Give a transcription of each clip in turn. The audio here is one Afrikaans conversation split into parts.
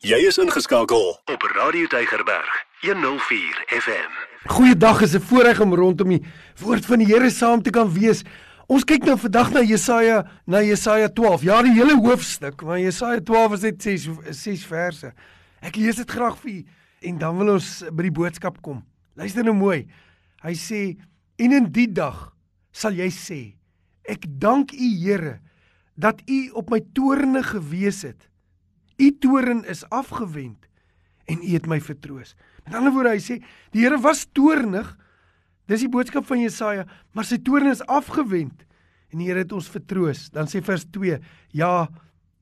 Jy is ingeskakel op Radio Tygerberg 104 FM. Goeiedag, is 'n voorreg om rondom die woord van die Here saam te kan wees. Ons kyk nou vandag na Jesaja, na Jesaja 12. Ja, die hele hoofstuk, maar Jesaja 12 is net 6 6 verse. Ek lees dit graag vir u en dan wil ons by die boodskap kom. Luister nou mooi. Hy sê: "En in die dag sal jy sê: Ek dank u Here dat u op my toorne gewees het." U toorn is afgewend en U het my vertroos. Met ander woorde, hy sê, die Here was toornig. Dis die boodskap van Jesaja, maar sy toorn is afgewend en die Here het ons vertroos. Dan sê vers 2: Ja,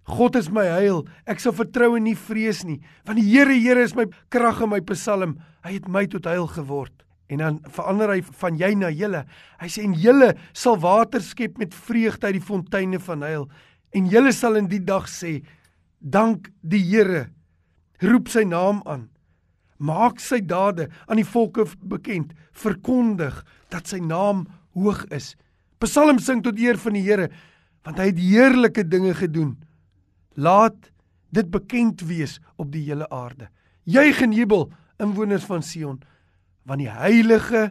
God is my heil. Ek sal vertrou en nie vrees nie, want die Here, Here is my krag en my psalm. Hy het my tot heil geword. En dan verander hy van jy na julle. Hy sê en julle sal water skep met vreugde uit die fonteine van heil. En julle sal in die dag sê Dank die Here. Roep sy naam aan. Maak sy dade aan die volke bekend. Verkondig dat sy naam hoog is. Psalm sing tot eer van die Here want hy het heerlike dinge gedoen. Laat dit bekend wees op die hele aarde. Juig en jubel inwoners van Sion want die heilige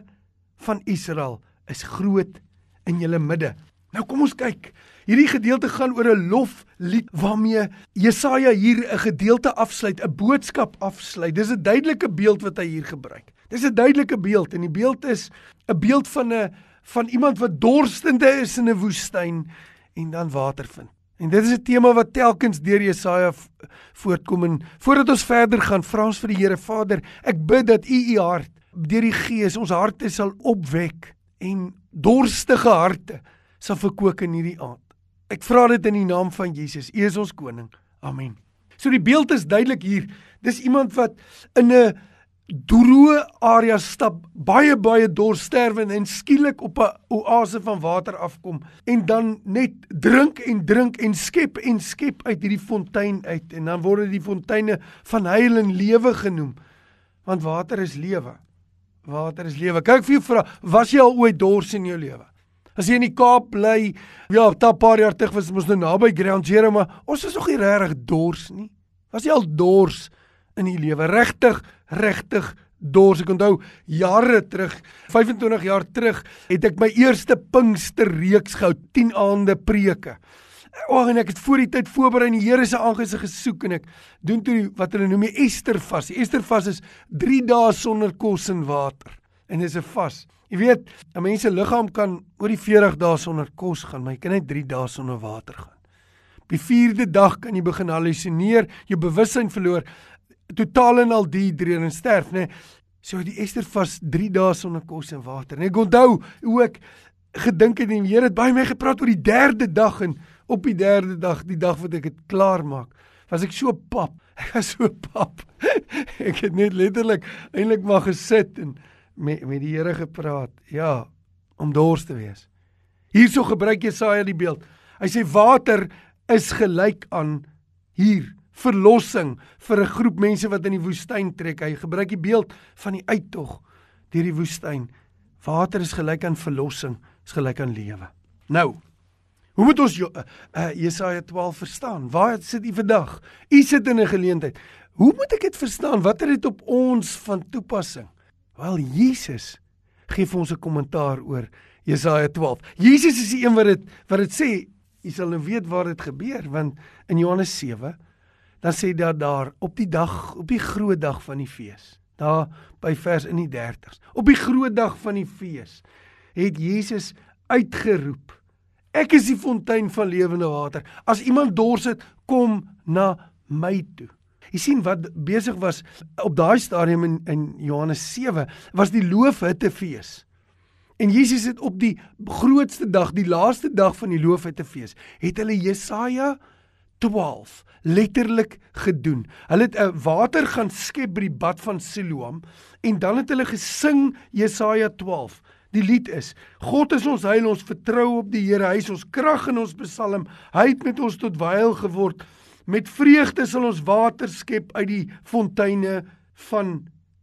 van Israel is groot in julle midde. Nou kom ons kyk. Hierdie gedeelte gaan oor 'n loflied waarmee Jesaja hier 'n gedeelte afsluit, 'n boodskap afsluit. Dis 'n duidelike beeld wat hy hier gebruik. Dis 'n duidelike beeld en die beeld is 'n beeld van 'n van iemand wat dorstende is in 'n woestyn en dan water vind. En dit is 'n tema wat telkens deur Jesaja voortkom en voordat ons verder gaan, vra ons vir die Here Vader, ek bid dat U U hart deur die Gees ons harte sal opwek en dorstige harte sal verkoop in hierdie aand. Ek vra dit in die naam van Jesus. U is ons koning. Amen. So die beeld is duidelik hier. Dis iemand wat in 'n droë area stap, baie baie dors sterwe en skielik op 'n oase van water afkom en dan net drink en drink en skep en skep uit hierdie fontein uit en dan word dit die fonteine van heil en lewe genoem. Want water is lewe. Water is lewe. Kyk vir jou vra, was jy al ooit dors in jou lewe? As jy in die Kaap bly, ja, 'n paar jaar terug was ons nou naby Grand Zero, maar ons is nog nie regtig dors nie. Was jy al dors in die lewe? Regtig, regtig dors. Ek onthou jare terug, 25 jaar terug, het ek my eerste Pinkster reeks gehou, 10 aande preke. O, en ek het voor die tyd voorberei en die Here se aangesig gesoek en ek doen toe wat hulle noem die Estervas. Die Estervas is 3 dae sonder kos en water. En dis 'n vas. Jy weet, 'n mens se liggaam kan oor die 40 dae sonder kos gaan, maar jy kan net 3 dae sonder water gaan. Op die 4de dag kan jy begin halusineer, jou bewussyn verloor, totaal en al dehydreer en sterf, nê? Nee, so die Ester vas 3 dae sonder kos en water. En ek onthou ek gedink het die Here het baie my gepraat oor die 3de dag en op die 3de dag, die dag wat ek dit klaar maak, was ek so pap. Ek was so pap. ek het net letterlik eintlik maar gesit en met met die Here gepraat. Ja, om dors te wees. Hierso gebruik Jesaja die beeld. Hy sê water is gelyk aan hier verlossing vir 'n groep mense wat in die woestyn trek. Hy gebruik die beeld van die uittog deur die woestyn. Water is gelyk aan verlossing, is gelyk aan lewe. Nou, hoe moet ons uh, uh, Jesaja 12 verstaan? Waar sit u vandag? U sit in 'n geleentheid. Hoe moet ek dit verstaan? Wat het dit op ons van toepassing? Wel Jesus gee vir ons 'n kommentaar oor Jesaja 12. Jesus is die een wat dit wat dit sê. Jy sal nou weet waar dit gebeur want in Johannes 7 dan sê daar daar op die dag op die groot dag van die fees. Daar by vers in die 30s. Op die groot dag van die fees het Jesus uitgeroep. Ek is die fontein van lewende water. As iemand dors het, kom na my toe. Jy sien wat besig was op daai stadium in in Johannes 7 was die loofhuttefees. En Jesus het op die grootste dag, die laaste dag van die loofhuttefees, het hulle Jesaja 12 letterlik gedoen. Hulle het 'n water gaan skep by die bad van Siloam en dan het hulle gesing Jesaja 12. Die lied is: God is ons heil, ons vertrou op die Here, hy is ons krag en ons psalm. Hy het met ons tot wyl geword. Met vreugde sal ons water skep uit die fonteine van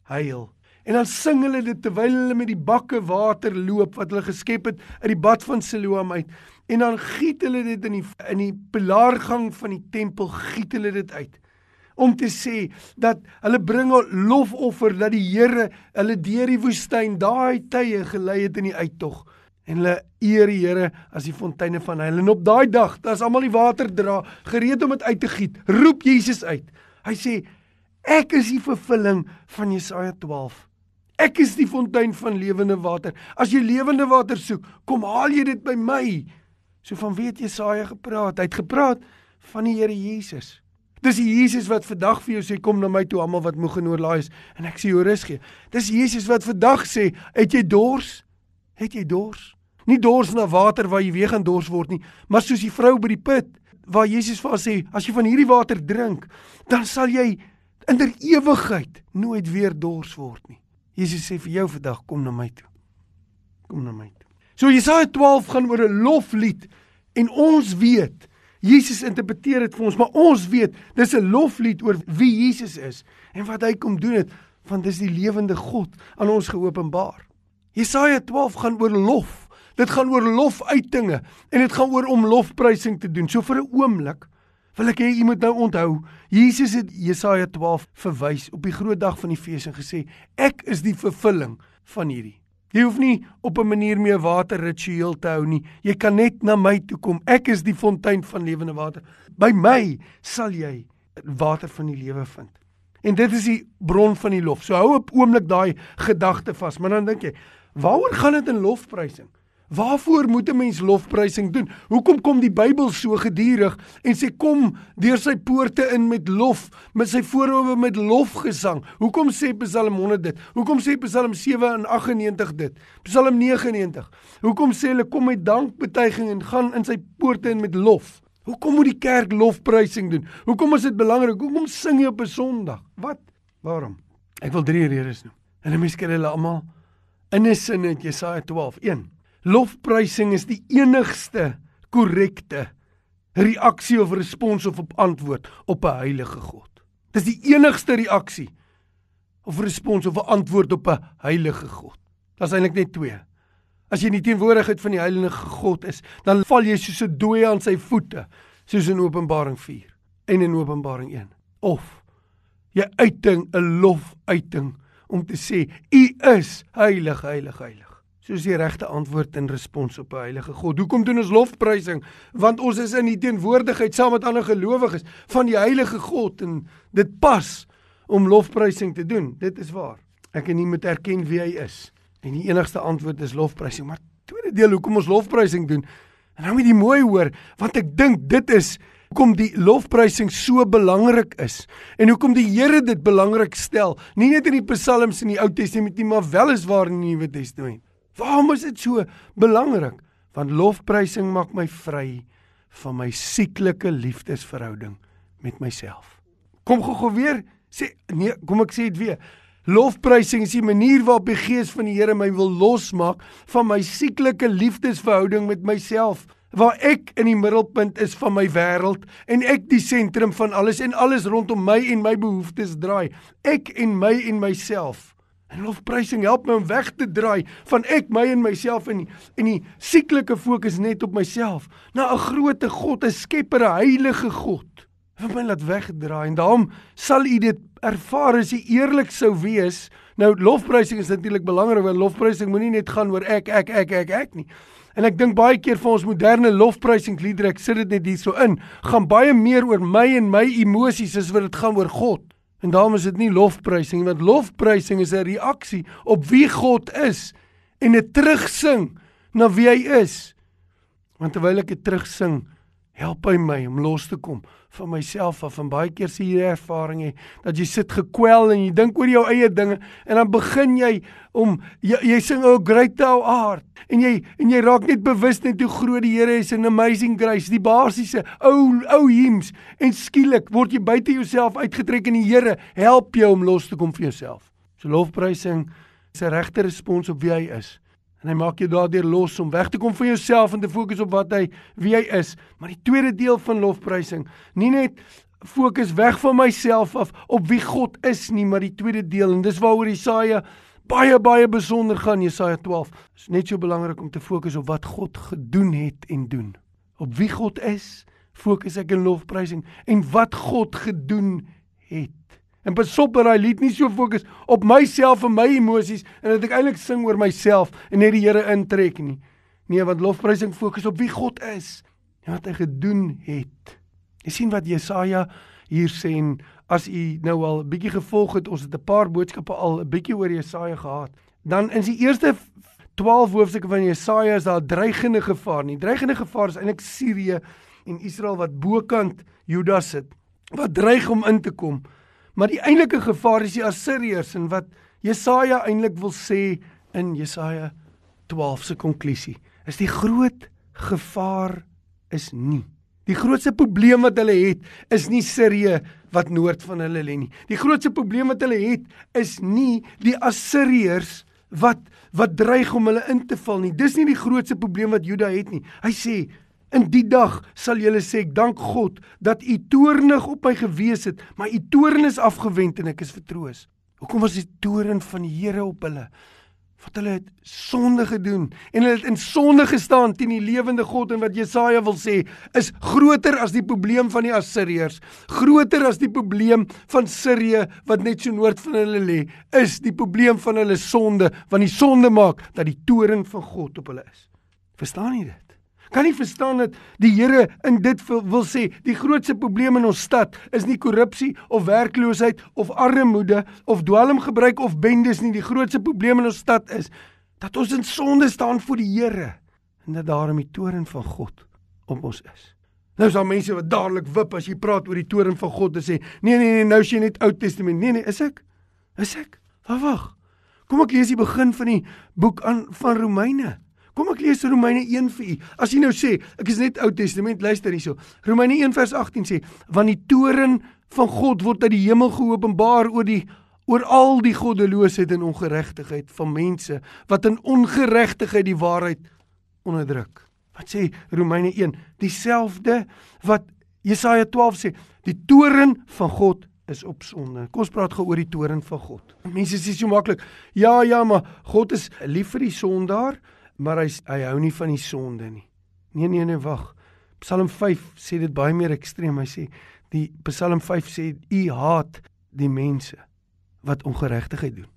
heil. En dan sing hulle dit terwyl hulle met die bakke water loop wat hulle geskep het uit die bad van Siloam uit. En dan giet hulle dit in die in die pilaargang van die tempel giet hulle dit uit. om te sê dat hulle bring 'n lofoffer dat die Here hulle deur die woestyn daai tye gelei het in die uittog en hulle eer die Here as die fonteine van Heil en op daai dag as almal die water dra gereed om dit uit te giet roep Jesus uit. Hy sê ek is die vervulling van Jesaja 12 ek is die fontein van lewende water. As jy lewende water soek kom haal jy dit by my. So van weet Jesaja gepraat? Hy het gepraat van die Here Jesus. Dis Jesus wat vandag vir jou sê kom na my toe almal wat moeg en oorlaai is. En ek sê jou rus gee. Dis Jesus wat vandag sê, het jy dors? Het jy dors? Nie dors na water waar jy weer gaan dors word nie, maar soos die vrou by die put waar Jesus vir haar sê, as jy van hierdie water drink, dan sal jy in der ewigheid nooit weer dors word nie. Jesus sê vir jou vandag kom na my toe. Kom na my toe. So Jesaja 12 gaan oor 'n loflied en ons weet Jesus interpreteer dit vir ons, maar ons weet dis 'n loflied oor wie Jesus is en wat hy kom doen het, want dis die lewende God aan ons geopenbaar. Jesaja 12 gaan oor lof. Dit gaan oor lofuitinge en dit gaan oor om lofprysing te doen. So vir 'n oomblik wil ek hê jy moet nou onthou, Jesus het Jesaja 12 verwys op die groot dag van die fees en gesê, ek is die vervulling van hierdie. Jy hoef nie op 'n manier meer water ritueel te hou nie. Jy kan net na my toe kom. Ek is die fontein van lewende water. By my sal jy water van die lewe vind. En dit is die bron van die lof. So hou op oomblik daai gedagte vas, maar dan dink jy, waaroor gaan dit in lofprysing? Waarvoor moet 'n mens lofprysing doen? Hoekom kom die Bybel so gedurig en sê kom deur sy poorte in met lof, met sy voorhoewe met lofgesang? Hoekom sê Psalm 100 dit? Hoekom sê Psalm 98 dit? Psalm 99. Hoekom sê hulle kom met dankbetuiging en gaan in sy poorte in met lof? Hoekom moet die kerk lofprysing doen? Hoekom is dit belangrik? Hoekom sing jy op 'n Sondag? Wat? Waarom? Ek wil drie redes noem. En 'n mens kan hulle almal in 'n sin in Jesaja 12. 1 Lofprysing is die enigste korrekte reaksie of respons of op antwoord op 'n heilige God. Dis die enigste reaksie of respons of 'n antwoord op 'n heilige God. Daar's eintlik net twee. As jy in die teenwoordigheid van die heilige God is, dan val jy soos 'n dooie aan sy voete, soos in Openbaring 4 en in Openbaring 1. Of jy uiting 'n lofuiting om te sê u is heilig, heilig, heilig soos die regte antwoord in respons op 'n heilige God. Hoekom doen ons lofprysing? Want ons is in die teenwoordigheid saam met ander gelowiges van die heilige God en dit pas om lofprysing te doen. Dit is waar. Ek en nie moet erken wie hy is. En die enigste antwoord is lofprysing. Maar tweede deel hoekom ons lofprysing doen? En nou moet jy mooi hoor, want ek dink dit is hoekom die lofprysing so belangrik is en hoekom die Here dit belangrik stel. Nie net in die psalms in die Ou Testament nie, maar wel is waar in die Nuwe Testament. Waarom is dit so belangrik? Want lofprysing maak my vry van my sieklike liefdesverhouding met myself. Kom gou-gou weer sê nee, kom ek sê dit weer. Lofprysing is die manier waarop die Gees van die Here my wil losmaak van my sieklike liefdesverhouding met myself waar ek in die middelpunt is van my wêreld en ek die sentrum van alles en alles rondom my en my behoeftes draai. Ek en my en myself. En lofprysing help my om weg te draai van ek my en myself en en die sieklike fokus net op myself na 'n grootte God, 'n skepper, 'n heilige God. Wat my laat wegdraai en daarom sal u dit ervaar as u eerlik sou wees. Nou lofprysing is natuurlik belangrik want lofprysing moenie net gaan oor ek ek ek ek ek nie. En ek dink baie keer vir ons moderne lofprysingsliedere, ek sit dit net hier so in, gaan baie meer oor my en my emosies as wat dit gaan oor God. En daarom is dit nie lofprysing want lofprysing is 'n reaksie op wie God is en 'n terugsing na wie hy is. Want terwyl ek dit terugsing, help hy my om los te kom van myself af en baie keer sien jy ervaring hê dat jy sit gekwel en jy dink oor jou eie dinge en dan begin jy om jy, jy sing o great thou art en jy en jy raak net bewus net hoe groot die Here is en amazing grace die basiese ou ou hymns en skielik word jy buite jouself uitgetrek en die Here help jou om los te kom vir jouself. So lofprysing is 'n regte respons op wie hy is En hy maak jou daardeur los om weg te kom van jouself en te fokus op wat hy wie hy is. Maar die tweede deel van lofprysing, nie net fokus weg van myself af op wie God is nie, maar die tweede deel en dis waaroor Jesaja baie baie besonder gaan Jesaja 12. Dit is net so belangrik om te fokus op wat God gedoen het en doen. Op wie God is, fokus ek in lofprysing en wat God gedoen het. En pasop dat daai lied nie so fokus op myself en my emosies en dat ek eintlik sing oor myself en net die Here intrek nie. Nee, want lofprysing fokus op wie God is en wat hy gedoen het. Jy sien wat Jesaja hier sê en as u nou al 'n bietjie gevolg het, ons het 'n paar boodskappe al 'n bietjie oor Jesaja gehad. Dan in die eerste 12 hoofstukke van Jesaja is daar dreigende gevaar. Nie dreigende gevaar is eintlik Sirië en Israel wat bokant Juda sit, wat dreig om in te kom. Maar die eintlike gevaar is die Assiriërs en wat Jesaja eintlik wil sê in Jesaja 12 se konklusie is die groot gevaar is nie Die grootste probleem wat hulle het is nie Sirië wat noord van hulle lê nie. Die grootste probleem wat hulle het is nie die Assiriërs wat wat dreig om hulle in te val nie. Dis nie die grootste probleem wat Juda het nie. Hy sê in die dag sal julle sê ek dank God dat u toornig op my gewees het, maar u toorn is afgewend en ek is vertroos. Hoekom was die toorn van die Here op hulle? wat hulle het sonde gedoen en hulle het in sonde gestaan teen die lewende God en wat Jesaja wil sê is groter as die probleem van die Assiriërs groter as die probleem van Sirië wat net so noord van hulle lê is die probleem van hulle sonde want die sonde maak dat die toorn van God op hulle is verstaan jy dit Kan nie verstaan dat die Here in dit wil, sê die grootste probleem in ons stad is nie korrupsie of werkloosheid of armoede of dwelmgebruik of bendes nie. Die grootste probleem in ons stad is dat ons in sonde staan voor die Here en dat daarom die toorn van God op ons is. Nou is daar mense wat dadelik wip as jy praat oor die toorn van God en sê nee nee nee nou is jy net Ou Testament. Nee nee, is ek? Is ek? Wag wag. Kom ek lees die begin van die boek aan van Romeine. Kom ek lees Romeine 1 vir u. As jy nou sê, ek is net Ou Testament, luister hierso. Romeine 1 vers 18 sê, want die toren van God word uit die hemel geopenbaar oor die oor al die goddeloosheid en ongeregtigheid van mense wat in ongeregtigheid die waarheid onderdruk. Wat sê Romeine 1? Dieselfde wat Jesaja 12 sê, die toren van God is op sonde. Kom ons praat gou oor die toren van God. Mense sê so maklik, ja ja, maar God is lief vir die sondaar maar hy hy hou nie van die sonde nie. Nee nee nee, wag. Psalm 5 sê dit baie meer ekstreem. Hy sê die Psalm 5 sê u haat die mense wat ongeregtigheid doen.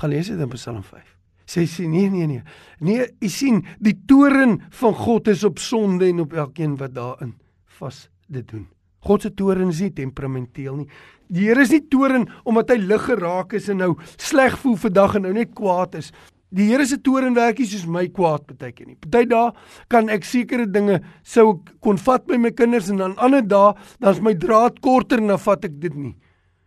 Gaan lees dit in Psalm 5. Sê sê nee nee nee. Nee, u sien, die toren van God is op sonde en op elkeen wat daarin vas dit doen. God se toren is nie temperamenteel nie. Die Here is nie toren omdat hy lig geraak is en nou sleg voel vandag en nou net kwaad is. Die Here se toren werk nie soos my kwaad partykeer nie. Party dae kan ek sekere dinge sou kon vat by my kinders en dan ander dae dan's my draad korter en dan vat ek dit nie.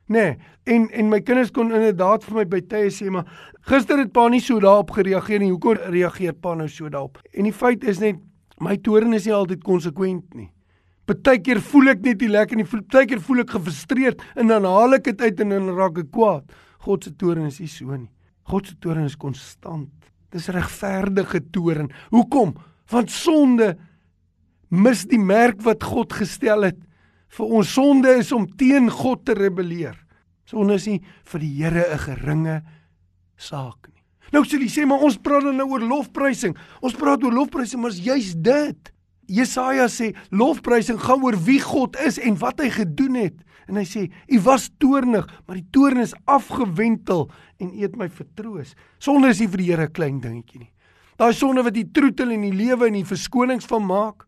Nê. Nee, en en my kinders kon inderdaad vir my by tye sê maar gister het pa nie so daarop gereageer nie. Hoekom reageer pa nou so daarop? En die feit is net my toren is nie altyd konsekwent nie. Partykeer voel ek net nie lekker nie. Partykeer voel ek gefrustreerd en dan haal ek dit uit en dan raak ek kwaad. God se toren is nie so nie. God se toorn is konstant. Dis regverdige toorn. Hoekom? Want sonde mis die merk wat God gestel het. Vir ons sonde is om teen God te rebelleer. Sonde is nie vir die Here 'n geringe saak nie. Nou sê jy sê maar ons praat nou oor lofprysing. Ons praat oor lofprysing, maar is juis dit. Jesaja sê lofprysing gaan oor wie God is en wat hy gedoen het. En hy sê, "U was toornig, maar die toorn is afgewentel en U het my vertroos." Sonde is nie vir die Here 'n klein dingetjie nie. Daai sonde wat die troetel in die lewe en die verskonings van maak.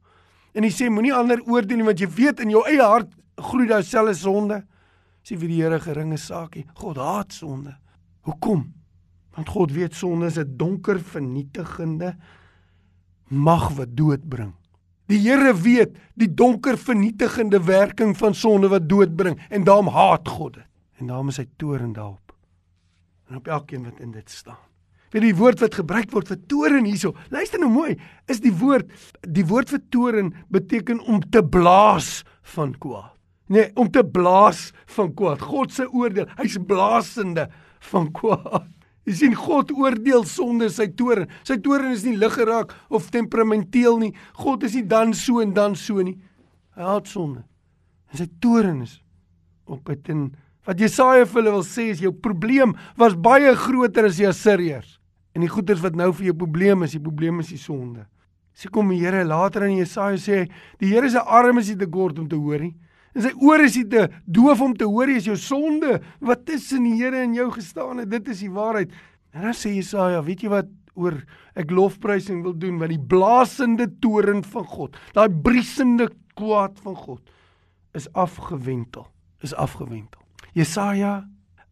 En hy sê moenie ander oordeel nie want jy weet in jou eie hart groei daai selfe sonde. Sê vir die Here geringe saakie. God haat sonde. Hoekom? Want God weet sonde is 'n donker vernietigende mag wat dood bring. Die Here weet die donker vernietigende werking van sonde wat dood bring en daarom haat God dit. En daarom is hy toorn daarop. En op elkeen wat in dit staan. Weet die woord wat gebruik word vir toorn hierso. Luister nou mooi, is die woord die woord vir toorn beteken om te blaas van kwaad. Nee, om te blaas van kwaad. God se oordeel, hy's blaasende van kwaad. Jy sien God oordeel sonde sy toorn. Sy toorn is nie lig geraak of temperamenteel nie. God is nie dan so en dan so nie. Hy haat sonde. En sy toorn is op dit en wat Jesaja vir hulle wil sê is jou probleem was baie groter as die Assiriërs. En die goeters wat nou vir jou probleem is, die probleem is die sonde. Sê kom die Here later in Jesaja sê, die Here se arm is nie te kort om te hoor nie En sy ore is te doof om te hoor is jou sonde wat tussen die Here en jou gestaan het. Dit is die waarheid. En dan sê Jesaja, weet jy wat oor ek lofprysing wil doen want die blaasende toren van God, daai briesende kwaad van God is afgewentel, is afgewentel. Jesaja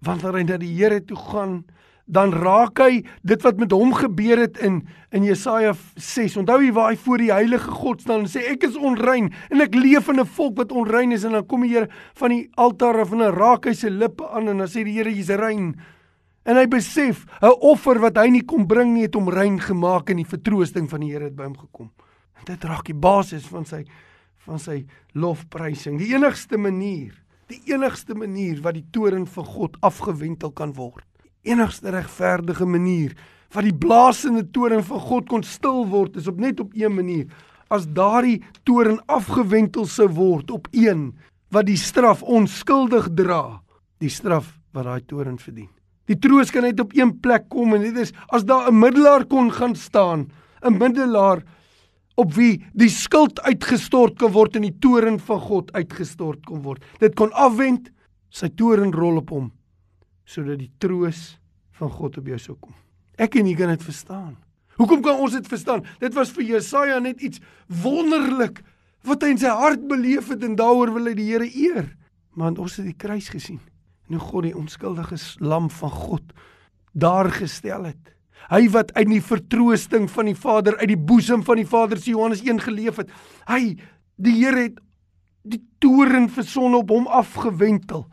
wanneer hy na die Here toe gaan, dan raak hy dit wat met hom gebeur het in in Jesaja 6. Onthou jy waar hy voor die heilige God staan en sê ek is onrein en ek leef in 'n volk wat onrein is en dan kom die Here van die altaar af en dan raak hy sy lippe aan en dan sê die Here jy's rein. En hy besef 'n offer wat hy nie kon bring nie het hom rein gemaak en die vertroosting van die Here het by hom gekom. En dit raak die basis van sy van sy lofprysing. Die enigste manier, die enigste manier wat die toren van God afgewentel kan word enigste regverdige manier wat die blaasende toren van God kon stil word is op net op een manier. As daardie toren afgewentel sou word op een wat die straf onskuldig dra die straf wat daai toren verdien. Die troos kan net op een plek kom en dit is as daar 'n middelaar kon gaan staan 'n middelaar op wie die skuld uitgestort kan word en die toren van God uitgestort kon word. Dit kon afwend sy toren rol op hom sodat die troos van God op jou sou kom. Ek en jy kan dit verstaan. Hoekom kan ons dit verstaan? Dit was vir Jesaja net iets wonderlik wat hy in sy hart beleef het en daaroor wil hy die Here eer. Maar ons het die kruis gesien. En hoe God die onskuldige lam van God daar gestel het. Hy wat uit die vertroosting van die Vader uit die boesem van die Vader se Johannes 1 geleef het. Hy die Here het die toren vir son op hom afgewentel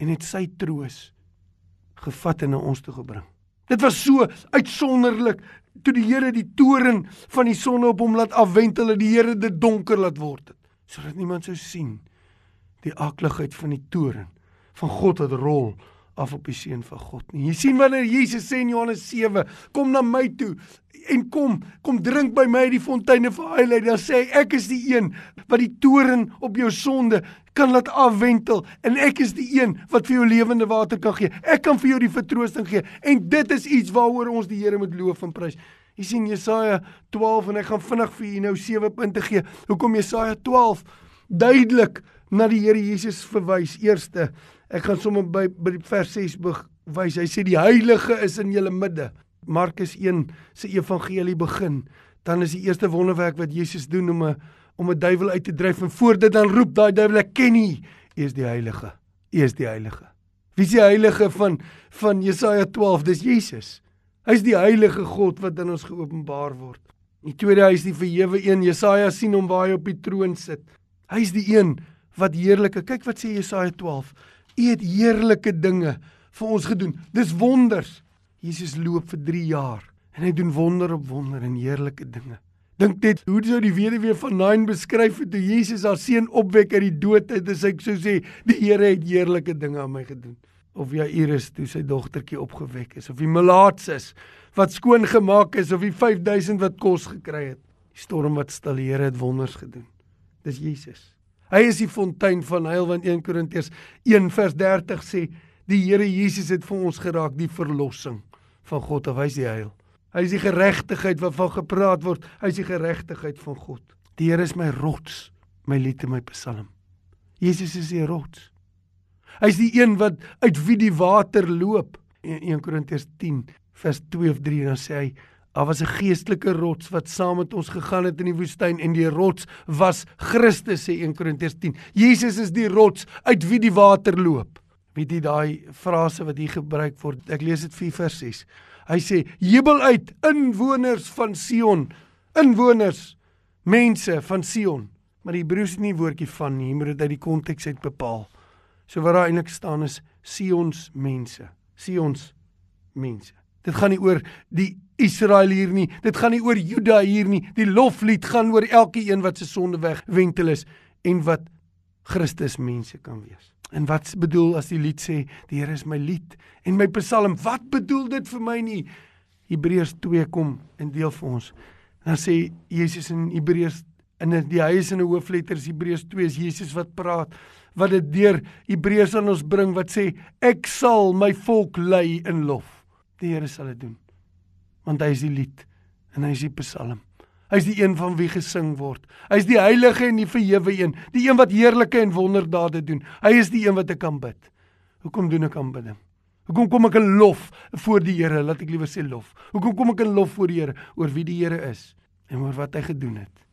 en het sy troos gevat en na ons toe gebring. Dit was so uitsonderlik toe die Here die toren van die son op hom laat afwentel en die Here dit donker laat word het, sodat niemand sou sien die akligheid van die toren van God wat rol af op die seun van God nie. Jy sien wanneer Jesus sê in Johannes 7, kom na my toe en kom, kom drink by my uit die fonteine van heiligheid, dan sê hy ek is die een wat die toren op jou sonde kan laat afwentel en ek is die een wat vir jou lewende water kan gee. Ek kan vir jou die vertroosting gee en dit is iets waaroor ons die Here moet loof en prys. Jy sien Jesaja 12 en ek gaan vinnig vir u nou sewe punte gee. Hoekom Jesaja 12 duidelik na die Here Jesus verwys. Eerste, ek gaan sommer by by vers 6 wys. Hy sê die heilige is in julle midde. Markus 1 se evangelie begin. Dan is die eerste wonderwerk wat Jesus doen om 'n om 'n duiwel uit te dryf en voor dit dan roep daai duiwel ek ken nie. U is die heilige. U is die heilige. Wie is die heilige van van Jesaja 12 dis Jesus. Hy's die heilige God wat in ons geopenbaar word. Die tweede hy is die verhewe een. Jesaja sien hom waar hy op die troon sit. Hy's die een wat heerlike kyk wat sê Jesaja 12 U het heerlike dinge vir ons gedoen dis wonders Jesus loop vir 3 jaar en hy doen wonder op wonder en heerlike dinge Dink net hoe sou die weduwee van Nain beskryf het toe Jesus haar seun opwek uit die dood uit en sy sou sê die Here het heerlike dinge aan my gedoen. Of Jairus toe sy dogtertjie opgewek is of die malaatses wat skoon gemaak is of die 5000 wat kos gekry het. Die storm wat stil die Here het wonders gedoen. Dis Jesus. Hy is die fontein van heil want 1 Korintiërs 1 vers 30 sê die Here Jesus het vir ons geraak die verlossing van God of hy is die heil. Hy is die geregtigheid waarvan gepraat word. Hy is die geregtigheid van God. Die Here is my rots, my lied en my psalm. Jesus is die rots. Hy is die een wat uit wie die water loop. 1 Korintiërs 10 vers 2 of 3 dan sê hy Daar was 'n geestelike rots wat saam met ons gegaan het in die woestyn en die rots was Christus sê 1 Korintiërs 10. Jesus is die rots uit wie die water loop. Weet jy daai frase wat hier gebruik word? Ek lees dit 4 vers 6. Hy sê: "Jubel uit, inwoners van Sion, inwoners, mense van Sion." Maar die Hebreëus het nie woordjie van nie, moet dit uit die konteks uit bepaal. So wat daar eintlik staan is Sions mense, Sions mense. Dit gaan nie oor die Israel hier nie. Dit gaan nie oor Juda hier nie. Die loflied gaan oor elke een wat se sonde wegwentel is en wat Christus mense kan wees. En wat bedoel as die lied sê die Here is my lied en my psalm? Wat bedoel dit vir my nie? Hebreërs 2 kom en deel vir ons. Dan sê Jesus in Hebreërs in die huis in 'n hoofletters Hebreërs 2 is Jesus wat praat wat dit deur Hebreërs aan ons bring wat sê ek sal my volk lei in lof. Die Here sal dit doen. Want hy is die lied en hy is die psalm. Hy's die een van wie gesing word. Hy's die heilige en die verhewe een, die een wat heerlike en wonderdade doen. Hy is die een wat ek kan bid. Hoekom doen ek aanbidding? Hoekom kom ek in lof voor die Here? Laat ek liewer sê lof. Hoekom kom ek in lof voor die Here oor wie die Here is en oor wat hy gedoen het?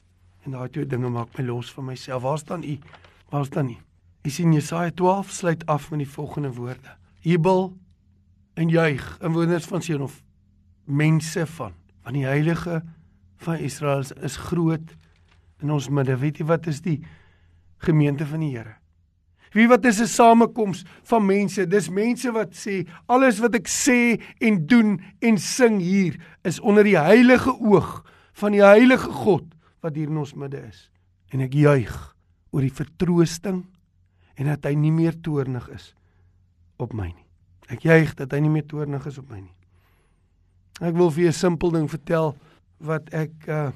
En daai twee dinge maak my los van myself. Waar staan u? Waar staan u? Jesaja 12 sluit af met die volgende woorde: Jubel en juig, inwoners van Sion of mense van, want die heilige van Israel is groot in ons midde. Weet jy wat is die gemeente van die Here? Wie wat is 'n samekoms van mense? Dis mense wat sê alles wat ek sê en doen en sing hier is onder die heilige oog van die heilige God wat hier in ons midde is. En ek juig oor die vertroosting en dat hy nie meer toornig is op my nie. Ek juig dat hy nie meer toornig is op my nie. Ek wil vir 'n simpel ding vertel wat ek uh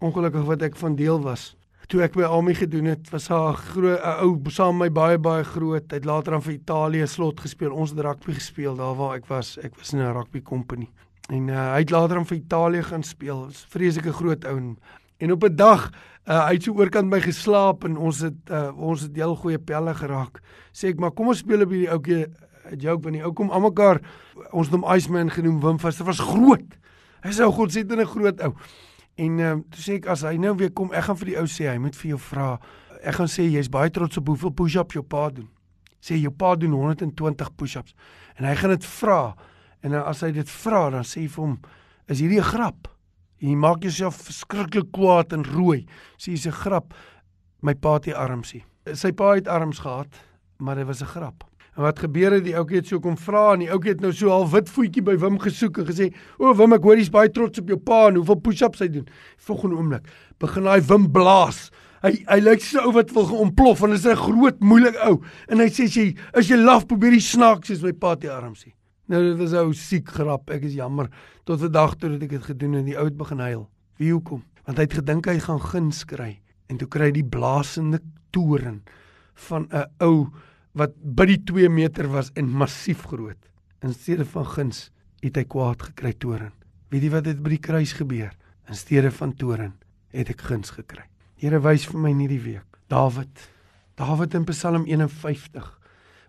ongelukkig wat ek van deel was. Toe ek by Army gedoen het, was haar groot ou saam met my baie baie groot. Hy het later aan vir Italië slot gespeel. Ons het rugby gespeel daar waar ek was. Ek was in 'n rugby company. En uh, hy het later aan vir Italië gaan speel. Was vreeslike groot ou. En op 'n dag, uh, hy het so oorkant my geslaap en ons het uh, ons het heel goeie pelle geraak. Sê ek maar kom ons speel op hierdie 'n joke van die ou kom almekaar ons het hom Iceman genoem Wim Vaster was groot. Hy sê God sê dit 'n groot ou. En ehm uh, toe sê ek as hy nou weer kom, ek gaan vir die ou sê hy moet vir jou vra. Ek gaan sê jy's baie trots op hoeveel push-ups jou pa doen. Sê jou pa doen 120 push-ups en hy gaan dit vra. En dan as hy dit vra, dan sê hy vir hom, "Is hierdie 'n grap?" Jy maak jouself verskriklik kwaad en rooi. Sê dis 'n grap. My pa het nie arms nie. Sy pa het arms gehad, maar dit was 'n grap. En wat gebeur het die ouetjie het so kom vra en die ouetjie het nou so al wit voetjie by Wim gesoek en gesê: "O Wim, ek hoor jy's baie trots op jou pa en hoeveel push-ups hy doen." Volgende oomblik begin hy Wim blaas. Hy hy lyk so ou wat wil ontplof en is 'n groot moeilik ou en hy sê jy as jy laf probeer die snaaks soos my pa te arm sê. Nou dit is 'n ou siek grap. Ek is jammer tot vandag toe dat ek dit gedoen en die ou het begin huil. Wie hoekom? Want hy het gedink hy gaan guns kry en toe kry hy die blaasende toren van 'n ou wat by die 2 meter was en massief groot. In steede van guns het hy kwaad gekry toren. Weet jy wat het by die kruis gebeur? In steede van toren het ek guns gekry. Here wys vir my nie die week. Dawid. Dawid in Psalm 51.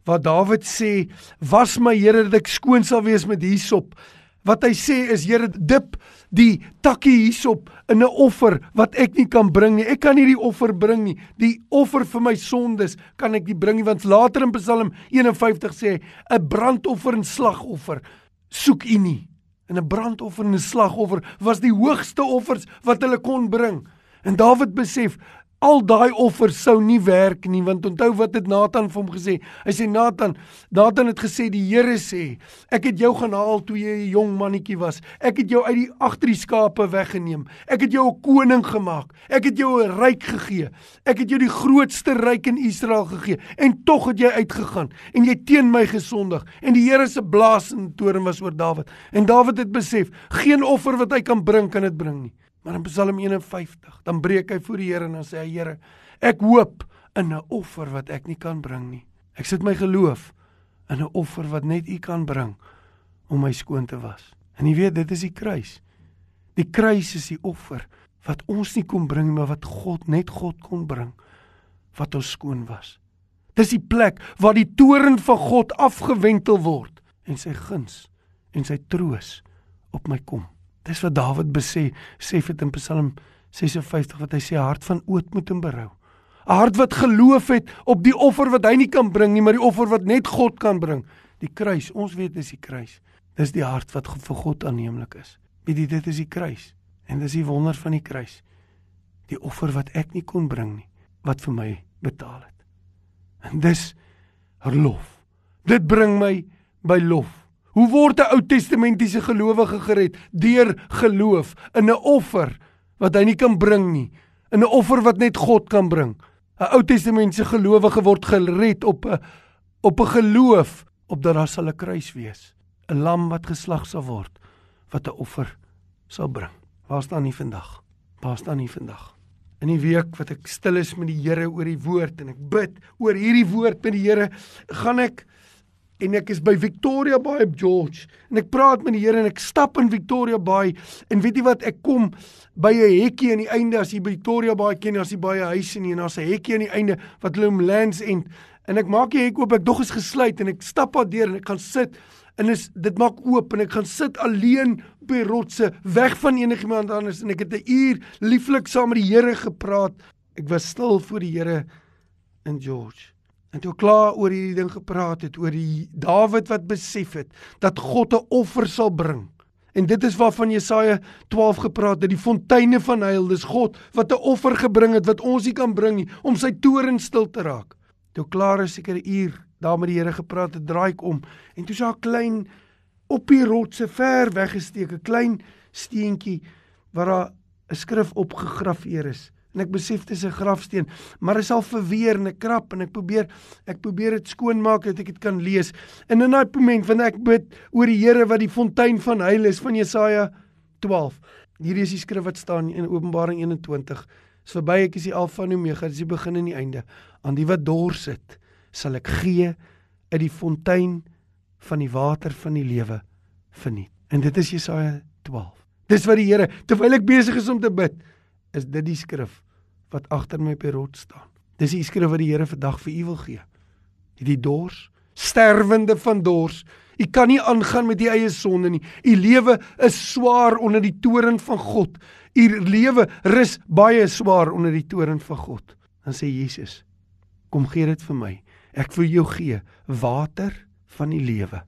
Waar Dawid sê: "Was my Here dat ek skoon sal wees met hysop." Wat hy sê is Here dip die takkie hierop in 'n offer wat ek nie kan bring nie. Ek kan nie die offer bring nie. Die offer vir my sondes kan ek nie bring nie want later in Psalm 51 sê 'n brandoffer en slagoffer soek u nie. En 'n brandoffer en 'n slagoffer was die hoogste offers wat hulle kon bring. En Dawid besef Al daai offers sou nie werk nie want onthou wat het Nathan vir hom gesê? Hy sê Nathan, Nathan het gesê die Here sê, ek het jou gaan haal toe jy 'n jong mannetjie was. Ek het jou uit die agter die skape weggeneem. Ek het jou 'n koning gemaak. Ek het jou 'n ryk gegee. Ek het jou die grootste ryk in Israel gegee en tog het jy uitgegaan en jy teen my gesondig en die Here se blaas in toren was oor Dawid. En Dawid het besef, geen offer wat hy kan bring kan dit bring nie. Maar in Psalm 51, dan breek hy voor die Here en dan sê hy Here, ek hoop in 'n offer wat ek nie kan bring nie. Ek sit my geloof in 'n offer wat net U kan bring om my skoon te was. En jy weet, dit is die kruis. Die kruis is die offer wat ons nie kon bring maar wat God net God kon bring wat ons skoon was. Dis die plek waar die toren van God afgewentel word en sy guns en sy troos op my kom. Dis wat Dawid besê, sê dit in Psalm 56 wat hy sê hart van ootmoed en berou. 'n Hart wat geloof het op die offer wat hy nie kan bring nie, maar die offer wat net God kan bring. Die kruis, ons weet dis die kruis. Dis die hart wat vir God aanneemlik is. Weet jy dit is die kruis en dis die wonder van die kruis. Die offer wat ek nie kon bring nie, wat vir my betaal het. En dis lof. Dit bring my by lof. Hoe word 'n Ou Testamentiese gelowige gered? Deur geloof in 'n offer wat hy nie kan bring nie, in 'n offer wat net God kan bring. 'n Ou Testamentiese gelowige word gered op 'n op 'n geloof op dat daar sal 'n kruis wees, 'n lam wat geslag sal word wat 'n offer sal bring. Waar staan hy vandag? Waar staan hy vandag? In die week wat ek stil is met die Here oor die woord en ek bid oor hierdie woord met die Here, gaan ek en ek is by Victoria Bay op George en ek praat met die Here en ek stap in Victoria Bay en weet jy wat ek kom by 'n hekkie aan die einde as jy by Victoria Bay ken as jy baie huise nie en daar's 'n hekkie aan die einde wat hulle om lands end en ek maak die hek oop ek dog is gesluit en ek stap daar deur en ek gaan sit en is dit maak oop en ek gaan sit alleen die rotse weg van enigiemand anders en ek het 'n uur lieflik saam met die Here gepraat. Ek was stil voor die Here in George En toe klaar oor hierdie ding gepraat het oor die Dawid wat besef het dat God 'n offer sal bring. En dit is waarvan Jesaja 12 gepraat het, die fonteine van heil, dis God wat 'n offer gebring het wat ons nie kan bring nie om sy toorn stil te raak. Toe klaar 'n uur daar met die Here gepraat het, draai ek om en toe sien ek 'n klein op die rotse ver weggesteek 'n klein steentjie waar daar 'n skrif opgegraveer is en ek besef dit is 'n grafsteen, maar dit is al verweer en ek krap en ek probeer ek probeer dit skoonmaak dat ek dit kan lees. En in daai moment wanneer ek bid oor die Here wat die fontein van heil is van Jesaja 12. Hierdie is die skrif wat staan in Openbaring 21. Is verby ek is die Alfa en Omega, dis die begin en die einde. Aan die wat dors het, sal ek gee uit die fontein van die water van die lewe verniet. En dit is Jesaja 12. Dis wat die Here terwyl ek besig is om te bid, is dit die skrif wat agter my op die rots staan. Dis die skrif wat die Here vandag vir u wil gee. Hierdie dors, sterwende van dors. U kan nie aangaan met u eie sonde nie. U lewe is swaar onder die toorn van God. U lewe rus baie swaar onder die toorn van God. Dan sê Jesus: "Kom gee dit vir my. Ek wil jou gee water van die lewe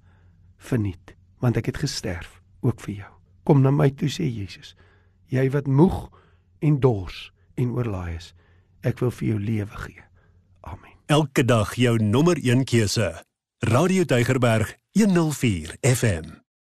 verniet, want ek het gesterf ook vir jou. Kom na my toe sê Jesus. Jy wat moeg en dors en oorlaai is. Ek wil vir jou lewe gee. Amen. Elke dag jou nommer 1 keuse. Radio Deugerberg 104 FM.